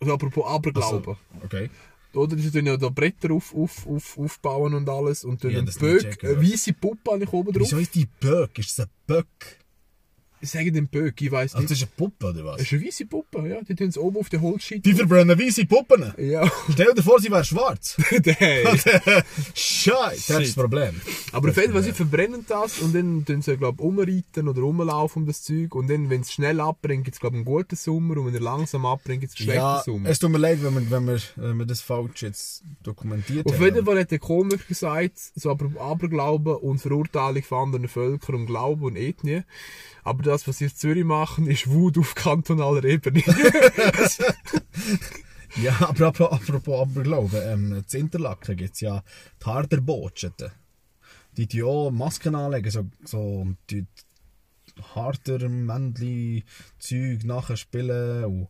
Also apropos Aberglauben. Okay. Oder sie tun ja da Bretter auf, auf, auf, aufbauen und alles und tun Ja, einen Böck, eine weisse Puppe habe ich oben drauf. Wieso ist die Böck? Ist das ein Böck? Ich sage den Böck, ich Also nicht. das ist eine Puppe oder was? Das ist eine weisse Puppe, ja. Die tun es oben auf den Holzscheit. Die verbrennen weisse Puppen. Ja. Stell dir vor, sie wäre schwarz. Scheiße, das ist das. Problem. Aber auf jeden Fall, sie verbrennen das und dann tun sie, glaube ich, umreiten oder rumlaufen um das Zeug. Und dann, wenn es schnell abbrennt, gibt es, glaube ich, einen guten Sommer. Und wenn er langsam abbrennt, gibt es einen schlechten Ja, Sommer. es tut mir leid, wenn wir, wenn wir, wenn wir das falsch jetzt dokumentiert Auf jeden Fall hat der Komiker gesagt, so aber Aberglauben und Verurteilung von anderen Völkern und Glauben und Ethnie. Aber das, was sie in Zürich machen, ist Wut auf kantonaler Ebene. Ja, aber apropos, apropos Aberglauben, ähm, zu Interlaken gibt es ja die Harderbotscheten. Die die auch Masken anlegen, so, so die harter Männli-Zeug nachher spielen und,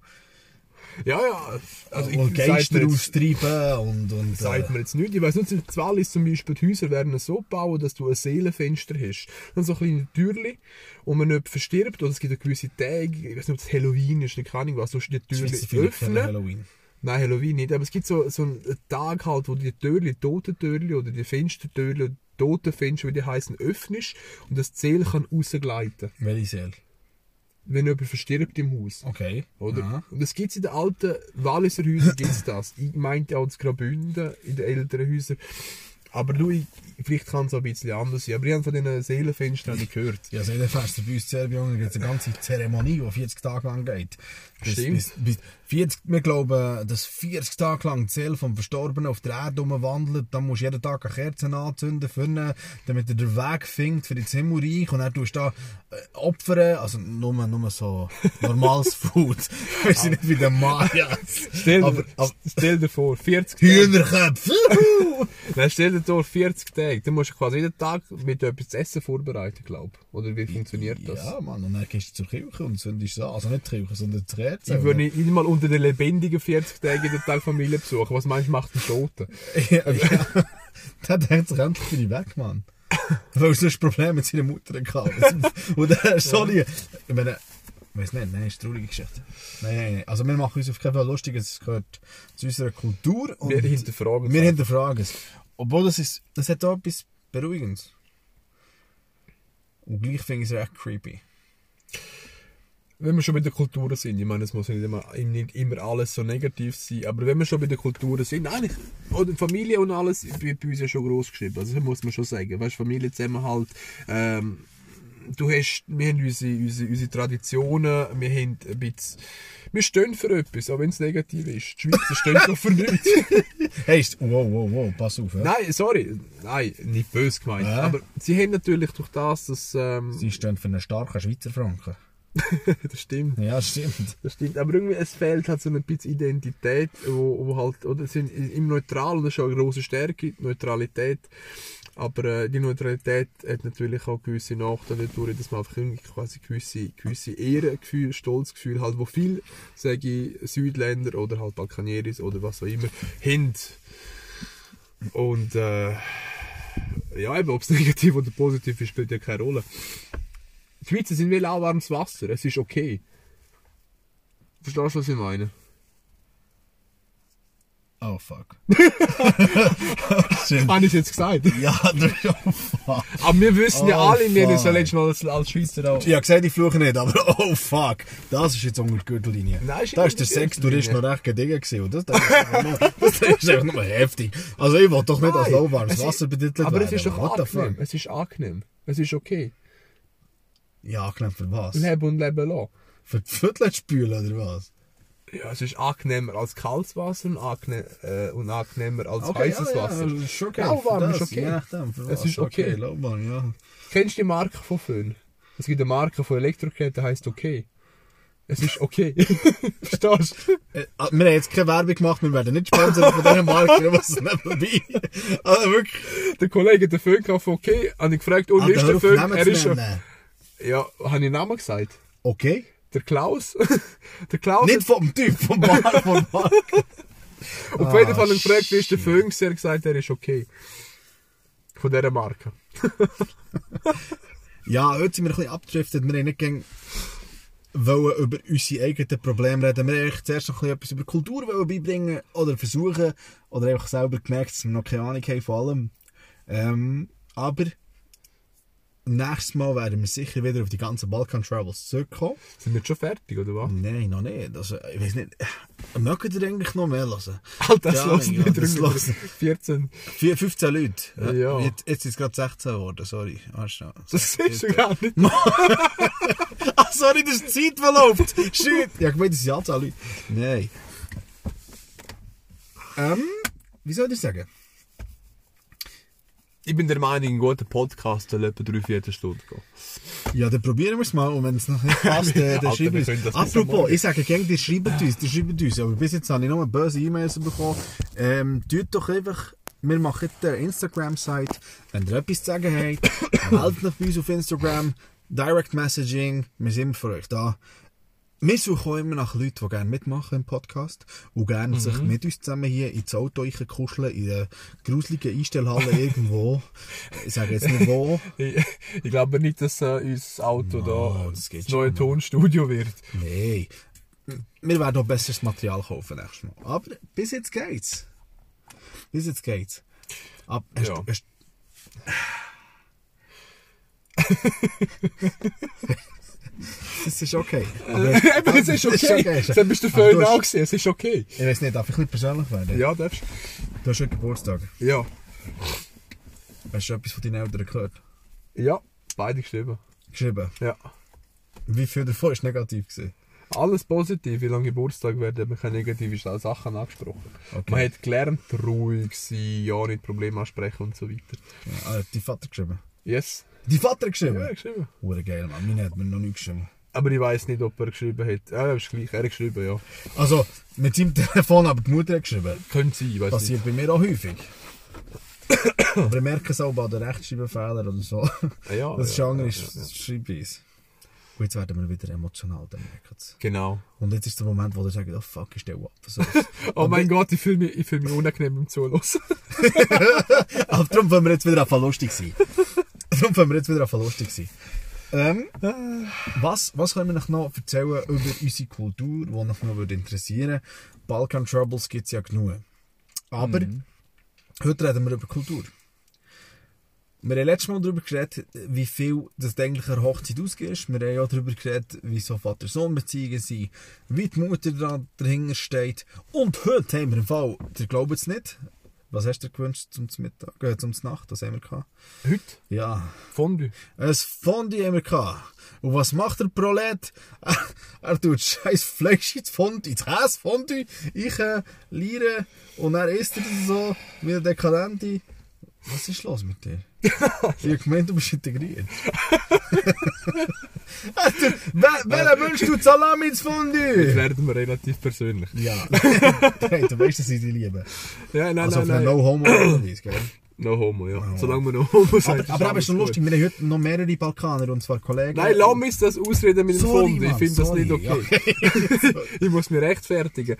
ja, ja. Also, und ich sag Geister austreiben und, und sagt äh, mir jetzt nicht. Ich weiss nicht, in Wallis zum Beispiel, die Häuser werden so bauen, dass du ein Seelenfenster hast. Dann so kleine Türchen, und man nicht verstirbt, oder es gibt gewisse Tage, ich weiß nicht, ob es Halloween ist, keine Ahnung was, du die Türchen öffnen. Halloween. Nein, Halloween nicht, aber es gibt so, so einen Tag halt, wo die Türchen, Totentürchen oder die Fenstertürchen, Totenfenster, wie die heißen, öffnest und das Zeel kann rausgleiten, Welche Seele? Wenn jemand verstirbt im Haus. Okay. Oder? Aha. Und das gibt's in den alten Walliser Häusern gibt's das. Ich meinte auch in Graubünden, in den älteren Häusern. Aber du, ich, vielleicht kann es auch ein bisschen anders sein. Aber ich habe von diesen Seelenfenstern nicht gehört. Ja, Seelenfest bei uns in Serbien gibt es eine ganze Zeremonie, die 40 Tage lang geht. Bis, Stimmt. bis, bis 40, wir glauben, dass 40 Tage lang die Seele vom Verstorbenen auf der Erde umwandelt. Dann musst du jeden Tag eine Kerze anzünden, ihn, damit er den Weg findet für ins Himmelreich. Und dann tust du da äh, opfern, also nur, nur so normales Food. Wir sind nicht wie der Mayas. Stell, Aber- aber- stell dir vor, 40 Tage. Hühnerköpfe! Nein, stell dir vor, 40 Tage. Dann musst du quasi jeden Tag mit etwas zu essen vorbereiten, glaube ich. Oder wie funktioniert das? ja, Mann, und dann gehst du zur Kirche und zündest es an. Also nicht die Kirche, sondern die Kerze. Ich würde nicht mal unter den lebendigen 40 Tagen jeden Tag Familie besuchen. Was meinst du, macht ein Toten? Ja, ja. Der denkt sich endlich bin ich weg, Mann. Weil sonst Probleme mit seiner Mutter gehabt Und der ist so lieb. Ich meine, weiß nicht, nein, ist eine traurige Geschichte. Nein, nein, nein. Also wir machen uns auf keinen Fall lustig, es gehört zu unserer Kultur. Und Wir hinterfragen es Wir hinterfragen es. Obwohl das ist, das hat auch etwas Beruhigendes. Und gleich finde ich es echt creepy. wenn wir schon bei der Kultur sind, ich meine, es muss nicht immer, nicht immer alles so negativ sein, aber wenn wir schon bei der Kultur sind, eigentlich, oder Familie und alles, bei, bei uns ja schon groß geschrieben, also das muss man schon sagen, weißt, Familie Zusammenhalt, ähm, du hast, wir haben unsere, unsere, unsere Traditionen, wir haben ein bisschen, wir stehen für etwas, auch wenn es negativ ist. Die Schweizer stehen doch für nichts. Hey, ist, wow, wow, wow, pass auf. Ja. Nein, sorry, nein, nicht böse gemeint, Ja. aber sie haben natürlich durch das, dass, ähm, Sie stehen für einen starken Schweizer Franken. das stimmt. Ja, stimmt. Das stimmt, aber irgendwie, es fehlt halt so ein bisschen Identität, wo, wo halt, oder, sind im Neutral, und das ist auch eine grosse Stärke, Neutralität, aber äh, die Neutralität hat natürlich auch gewisse Nachteile dadurch, dass man einfach irgendwie quasi gewisse, gewisse Ehrengefühl, Stolzgefühl halt, wo viel, sage ich, Südländer oder halt Balkanieris oder was auch immer, haben. Und, äh, ja, eben, ob es negativ oder positiv ist, spielt ja keine Rolle. Die Schweizer sind wie lauwarmes Wasser. Es ist okay. Verstehst du, was ich meine? Oh fuck. Stimmt. Habe ich jetzt gesagt? Ja, das ist oh fuck. Aber wir wissen ja Oh, alle, wir haben ja fuck. letztes Mal als, als Schweizer auch. Ich habe gesagt, ich fluche nicht, aber oh fuck. Das ist jetzt unter die Gürtellinie. Nein, ist da ist der unter die Sextourist noch recht gediegen gewesen. Und das, das, ist einfach nur, heftig. Also ich will doch nicht als Nein, lauwarmes es ist- Wasser betitelt Aber werden. es ist doch What angenehm. fuck? Es ist angenehm. Es ist okay. Ja, angenehm für was? Leben und leben lassen. Für die Viertel spülen oder was? Ja, es ist angenehmer als kaltes Wasser und, angenehm, äh, und angenehmer als Okay, heißes ja, Wasser. Ja, ist okay. Für ist das, okay. Je nachdem, Es ist okay. lauwarm, ja. Kennst du die Marke von Föhn? Es gibt eine Marke von Elektrogeräten, die heisst okay. Es ist okay. Verstehst du? Äh, ah, wir haben jetzt keine Werbung gemacht, wir werden nicht sponsern von dieser Marke, was ist dabei. Also wirklich. Der Kollege hat den Föhn von okay. Habe ich gefragt, und Alter, ist der Föhn? Er ist schon. Ja, habe ich den Namen gesagt? Okay. Der Klaus? der Klaus? Nicht vom Typ, vom Bar, vom Bar. Auf jeden Ah, Fall habe ich gefragt, wie ist der. Föhn? gewesen? Er hat gesagt, er ist okay. Von dieser Marke. Ja, heute sind wir ein bisschen abgedriftet. Wir haben nicht wollen über unsere eigenen Probleme reden. Wir wollten zuerst noch etwas über Kultur beibringen oder versuchen. Oder einfach selber gemerkt, dass wir noch keine Ahnung haben von allem. Ähm, aber nächstes Mal werden wir sicher wieder auf die ganzen Balkan Travels zurückkommen. Sind wir jetzt schon fertig, oder was? Nein, noch nicht. Also, ich weiß nicht. Mögt ihr eigentlich noch mehr hören? Alter, das Ja, ja, wieder das hören. 14. Vier- 15 Leute. Ja. Jetzt, jetzt ist es gerade 16 geworden, sorry. Ah, schnell. Das siehst du gar nicht. Ah, sorry, das ist die Zeit verläuft. Shit. Ja, ich meine, das ist die Anzahl Leute. Nein. Ähm, wie soll ich sagen? Ich bin der Meinung, ein guter Podcast soll etwa 3 Viertelstunde gehen. Ja, dann probieren wir es mal und wenn es noch nicht passt, dann Alter, schreiben wir es. Apropos, ich sage gerne, die schreiben uns, die schreiben uns. Aber bis jetzt habe ich nur böse E-Mails bekommen. Ähm, tut doch einfach, wir machen jetzt eine Instagram-Seite. Wenn ihr etwas zu sagen habt, meldet euch bei uns auf Instagram. Direct Messaging, wir sind für euch da. Wir suchen immer nach Leuten, die gerne mitmachen im Podcast und gerne sich mit uns zusammen hier ins Auto kuscheln, in der gruseligen Einstellhalle irgendwo. Ich sage jetzt nicht wo. Ich, ich glaube nicht, dass äh, unser Auto No, da das das, neue Tonstudio wird. Nein. Wir werden auch besseres Material kaufen nächstes Mal. Aber bis jetzt geht's. Bis jetzt geht's. Ab, hast, Ja. hast, das ist okay. Aber, Eben, es ist okay. Dann bist du du auch gesehen, es ist okay. Ich weiß nicht, darf ich ein bisschen persönlich werden? Ja, darfst Du hast schon Geburtstag. Ja. Hast du etwas von deinen Eltern gehört? Ja, beide geschrieben. Geschrieben. Ja. Wie viel davon war negativ? Gewesen? Alles positiv, wie lange Geburtstag werden, man keine negativen Sachen angesprochen. Okay. Man hat gelernt, ruhig sein, ja nicht Probleme ansprechen und so weiter. Ja, ah, die Vater geschrieben. Yes. Die Vater geschrieben? Ja, geschrieben. Hure geil, Mann. Meine hat mir noch nicht geschrieben. Aber ich weiß nicht, ob er geschrieben hat. Ja, ist gleich, er hat geschrieben, ja. Also, mit seinem Telefon, aber die Mutter hat geschrieben. Könnte sein, ich weiß nicht. Passiert bei mir auch häufig. aber ich merke es auch bei den Rechtschreibfehlern oder so. Ah, ja, Das ist ja, andere ja, ja, ja. Schreibweise. Und jetzt werden wir wieder emotional, dann merkt. Genau. Und jetzt ist der Moment, wo ihr sagt, oh fuck, ich stehe ab. So. Oh mein Gott, ich fühle mich, ich fühl mich unangenehm beim Zuhören. Aber darum wollen wir jetzt wieder einfach lustig sein. Darum wollen wir jetzt wieder einfach lustig sein. Ähm, was, was können wir noch noch erzählen über unsere Kultur, die noch noch würde interessieren Balkan Troubles gibt es ja genug. Aber heute reden wir über Kultur. Wir haben letztes Mal darüber geredet, wie viel das eigentlich eine Hochzeit ausgeht. Wir haben auch darüber geredet, wie so Vater-Sohn-Beziehungen sind, wie die Mutter da dahinter steht. Und heute haben wir im Fall, ihr glaubt es nicht, was hast du dir gewünscht zum Mittag, äh, zum Nacht, was haben wir gehabt? Heute? Ja, Fondue. ein Fondue haben wir gehabt. Und was macht der Prolet? Er tut scheiß Fleisch ins Fondue, ins Käsefondue, ich äh, liere und er isst er das so, wie ein Dekadente. Was ist los mit dir? ich hab gemeint, du bist integriert. Wer, wer wünschst du Salami ins Jetzt Fondue? werden wir relativ persönlich. Ja, hey, du weißt, dass ich dich liebe. Ja, nein, Also nein, nein. No-Homo-Analyse, gell? No homo, ja. Solange wir no homo Aber, sind. aber eben alles schon lustig, wir haben heute noch mehrere Balkaner, und zwar Kollegen. Nein, lass mich das ausreden mit dem Fondue. Ich finde das nicht okay. ich muss mich rechtfertigen.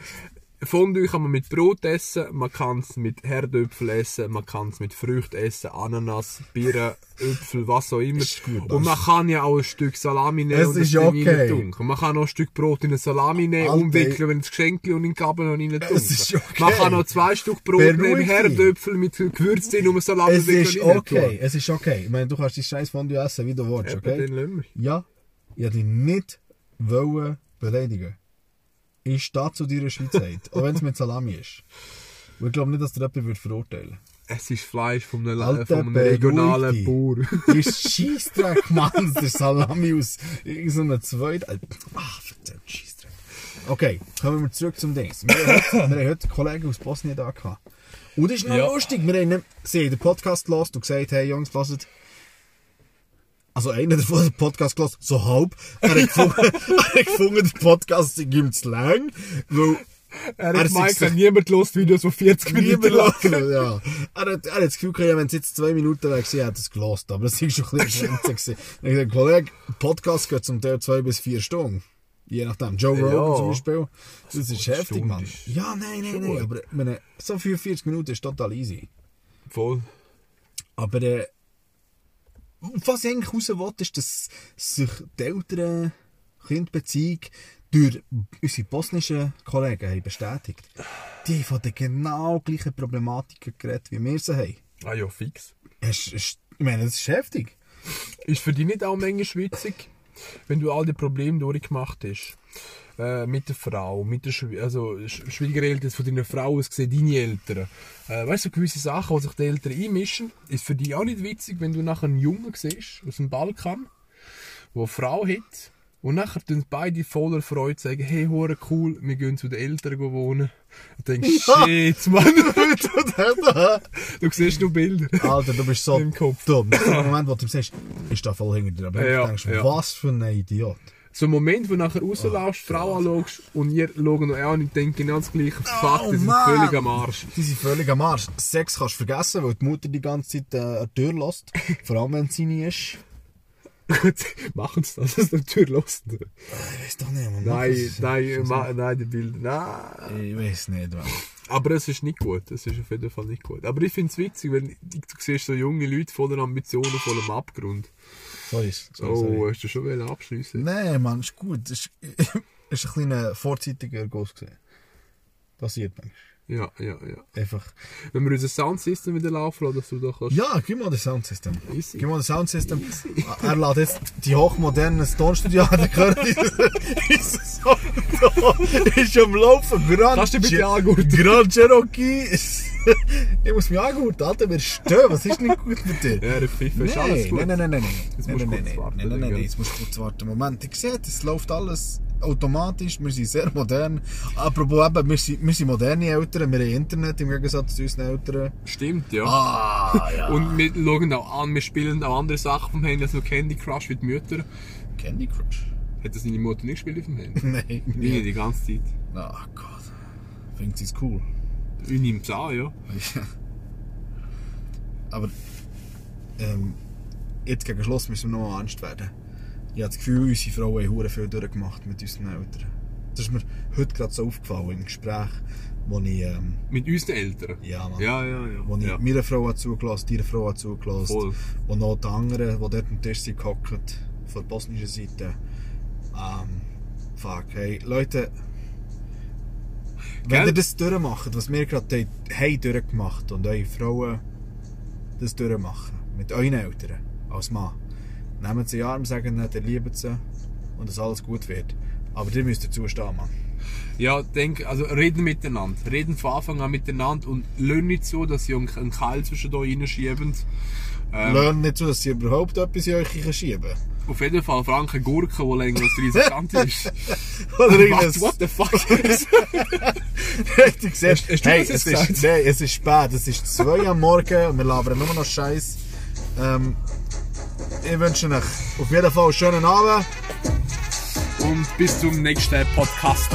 Fondue kann man mit Brot essen, man kann es mit Herdöpfel essen, man kann es mit Früchten essen, Ananas, Birnen, Äpfel, was auch immer. Gut, und man kann ja auch ein Stück Salami nehmen Es und ist okay. tun. Und man kann auch ein Stück Brot in eine Salami nehmen, Alter. umwickeln, wenn ins Geschenk und in die Gabel und rein tun. Es okay. Man kann auch zwei Stück Brot Beruhig nehmen. Herdöpfel mit Gewürz drin und Salami Es ist okay, es ist okay. Ich meine, du kannst die scheiß Fondue essen, wie du willst, okay? den. Ja, ich wollte dich nicht beleidigen. Ich stehe zu deiner Schweizheit, auch wenn es mit Salami ist. Und ich glaube nicht, dass dir jemand würde verurteilen Es ist Fleisch von einem, Alter, von einem regionalen. Bauer. würde. Ist Scheissdreck, Mann, der Salami aus irgendeinem zweiten... Ach, verdammt, Scheissdreck. Okay, kommen wir zurück zum Dings. Wir haben heute, wir haben heute einen Kollegen aus Bosnien da gehabt. Und das ist noch Ja. lustig. Wir haben sie haben den Podcast gehört und gesagt, hey Jungs, lasst Also einer davon hat den Podcast gehört, so halb. Er hat gefunden, er hat gefunden der Podcast sei ihm zu lang, weil Er hat ist gemeint, so- niemand lost Videos, die 40 Minuten lang. Ja. Er hat, er hat das Gefühl gehabt, ja, wenn es jetzt zwei Minuten weg gewesen, er es gelost. Aber das war schon ein bisschen gewesen. Ich habe gesagt, Kollege, Podcast geht zum Teil zwei bis vier Stunden. Je nachdem. Joe Ja. Rogan zum Beispiel. Das ist heftig, Stunde Mann. ist Ja, nein, nein, nein. Aber meine, so 45 Minuten ist total easy. Voll. Aber äh, was ich eigentlich raus will, ist, dass sich die Eltern Kindbeziehung durch unsere bosnischen Kollegen haben bestätigt. Die haben von den genau gleichen Problematiken geredet, wie wir sie haben. Ah ja, fix. Es ist, ich meine, das ist heftig. Ist für dich nicht auch manchmal schwitzig, wenn du all die Probleme durchgemacht hast? Äh, mit der Frau, mit der Schw also Sch- Schwiegereltern von deiner Frau aus gesehen, deine Eltern. Äh, weißt du, so gewisse Sachen, wo sich die Eltern einmischen, ist für dich auch nicht witzig, wenn du nachher einen Jungen siehst aus dem Balkan, der eine Frau hat und nachher tun beide voller Freude sagen, hey, hure cool, wir gehen zu den Eltern wohnen. Und denkst, Ja. shit, Mann, du siehst nur Bilder. Alter, du bist so Im Kopf. dumm. Der Moment, wo du sagst, ist da voll hinter dir. Aber Ja, du denkst, ja. was für ein Idiot. So ein Moment, wo du nachher rauslaufst, die Frau anschaust und ihr schauen noch an und denken genau das gleiche. Fuck, die sind völlig am Arsch. Die sind völlig am Arsch. Sex kannst du vergessen, weil die Mutter die ganze Zeit äh, eine Tür lässt. Vor allem, wenn sie nie ist. Machen sie das, das ist natürlich los. Ich weiß doch nicht, man. Nein, nein, ma, nein, die Bilder, nein. Ich weiß nicht, man. Aber es ist nicht gut, es ist auf jeden Fall nicht gut. Aber ich finde es witzig, wenn du siehst so junge Leute voller Ambitionen, voller Abgrund. So ist so, Oh, sorry. hast du schon wollen abschliessen? Nein, Mann, ist gut. Ist, ist ein kleiner vorzeitiger Guss gesehen. Passiert manchmal. Ja, ja, ja. Einfach. Wenn wir unser Soundsystem wieder laufen lassen, dass du da kannst. Ja, gib mal das Soundsystem. Easy. Gib mal das Soundsystem. Er lädt jetzt die hochmodernen Tonstudio an, der gehört Song da. Ist am Laufen. Grand, Kannst du bitte angurten? Grand Cherokee. ich muss mich angurten, Alter, wir stehen. Was ist nicht gut mit dir? Ja, der Pfiff ist Nein, alles gut. nein, nein, nein, nein, nein. Jetzt Nein, musst nein, kurz nein, warten, nein, nein, nein, jetzt musst du kurz warten. Moment, ich sehe, es läuft alles automatisch. Wir sind sehr modern. Apropos eben, wir sind, wir sind moderne Eltern, wir haben Internet im Gegensatz zu unseren Eltern. Stimmt, ja. Ah, ja. Und wir schauen auch an, wir spielen auch andere Sachen vom Handy als nur Candy Crush mit Müttern. Candy Crush? Hat das deine Mutter nicht gespielt auf dem Handy? Nein. Nie, die ganze Zeit. Ach Gott. Findet sie es cool. Ich nehme es an, ja. Aber ähm, jetzt gegen Schluss müssen wir noch ernst werden. Ich habe das Gefühl, unsere Frauen haben viel durchgemacht mit unseren Eltern. Das ist mir heute gerade so aufgefallen im Gespräch, wo ich, ähm, Mit unseren Eltern. ja, Mann, Ja, ja, ja. wo ich ja. meiner Frau hat zugelassen, deiner Frau hat zugelassen, Voll. und noch die anderen, die dort am Tisch sind gehockt, von der bosnischen Seite. Ähm, fuck, hey, Leute, wenn ihr das durchmacht, was wir gerade haben durchgemacht und eure Frauen das durchmachen, mit euren Eltern, als Mann, nehmt sie in den Arm, sagen ihnen, ihr liebt sie und dass alles gut wird. Aber ihr müsst dazu stehen, Mann. Ja, denk, also reden miteinander. Reden von Anfang an miteinander und lernen nicht so, dass sie einen einen Keil zwischen euch reinschieben. Ähm, Lernt nicht zu, dass sie überhaupt etwas in euch schieben auf jeden Fall Frank eine Gurke, die länger als 30 cm ist. Oder irgendwas. what the fuck? Du siehst, Hast- hey, es jetzt ist, gesagt? nein, es ist spät, es ist 2 am Morgen und wir labern nur noch Scheiß. Ähm, ich wünsche euch auf jeden Fall einen schönen Abend. und bis zum nächsten Podcast.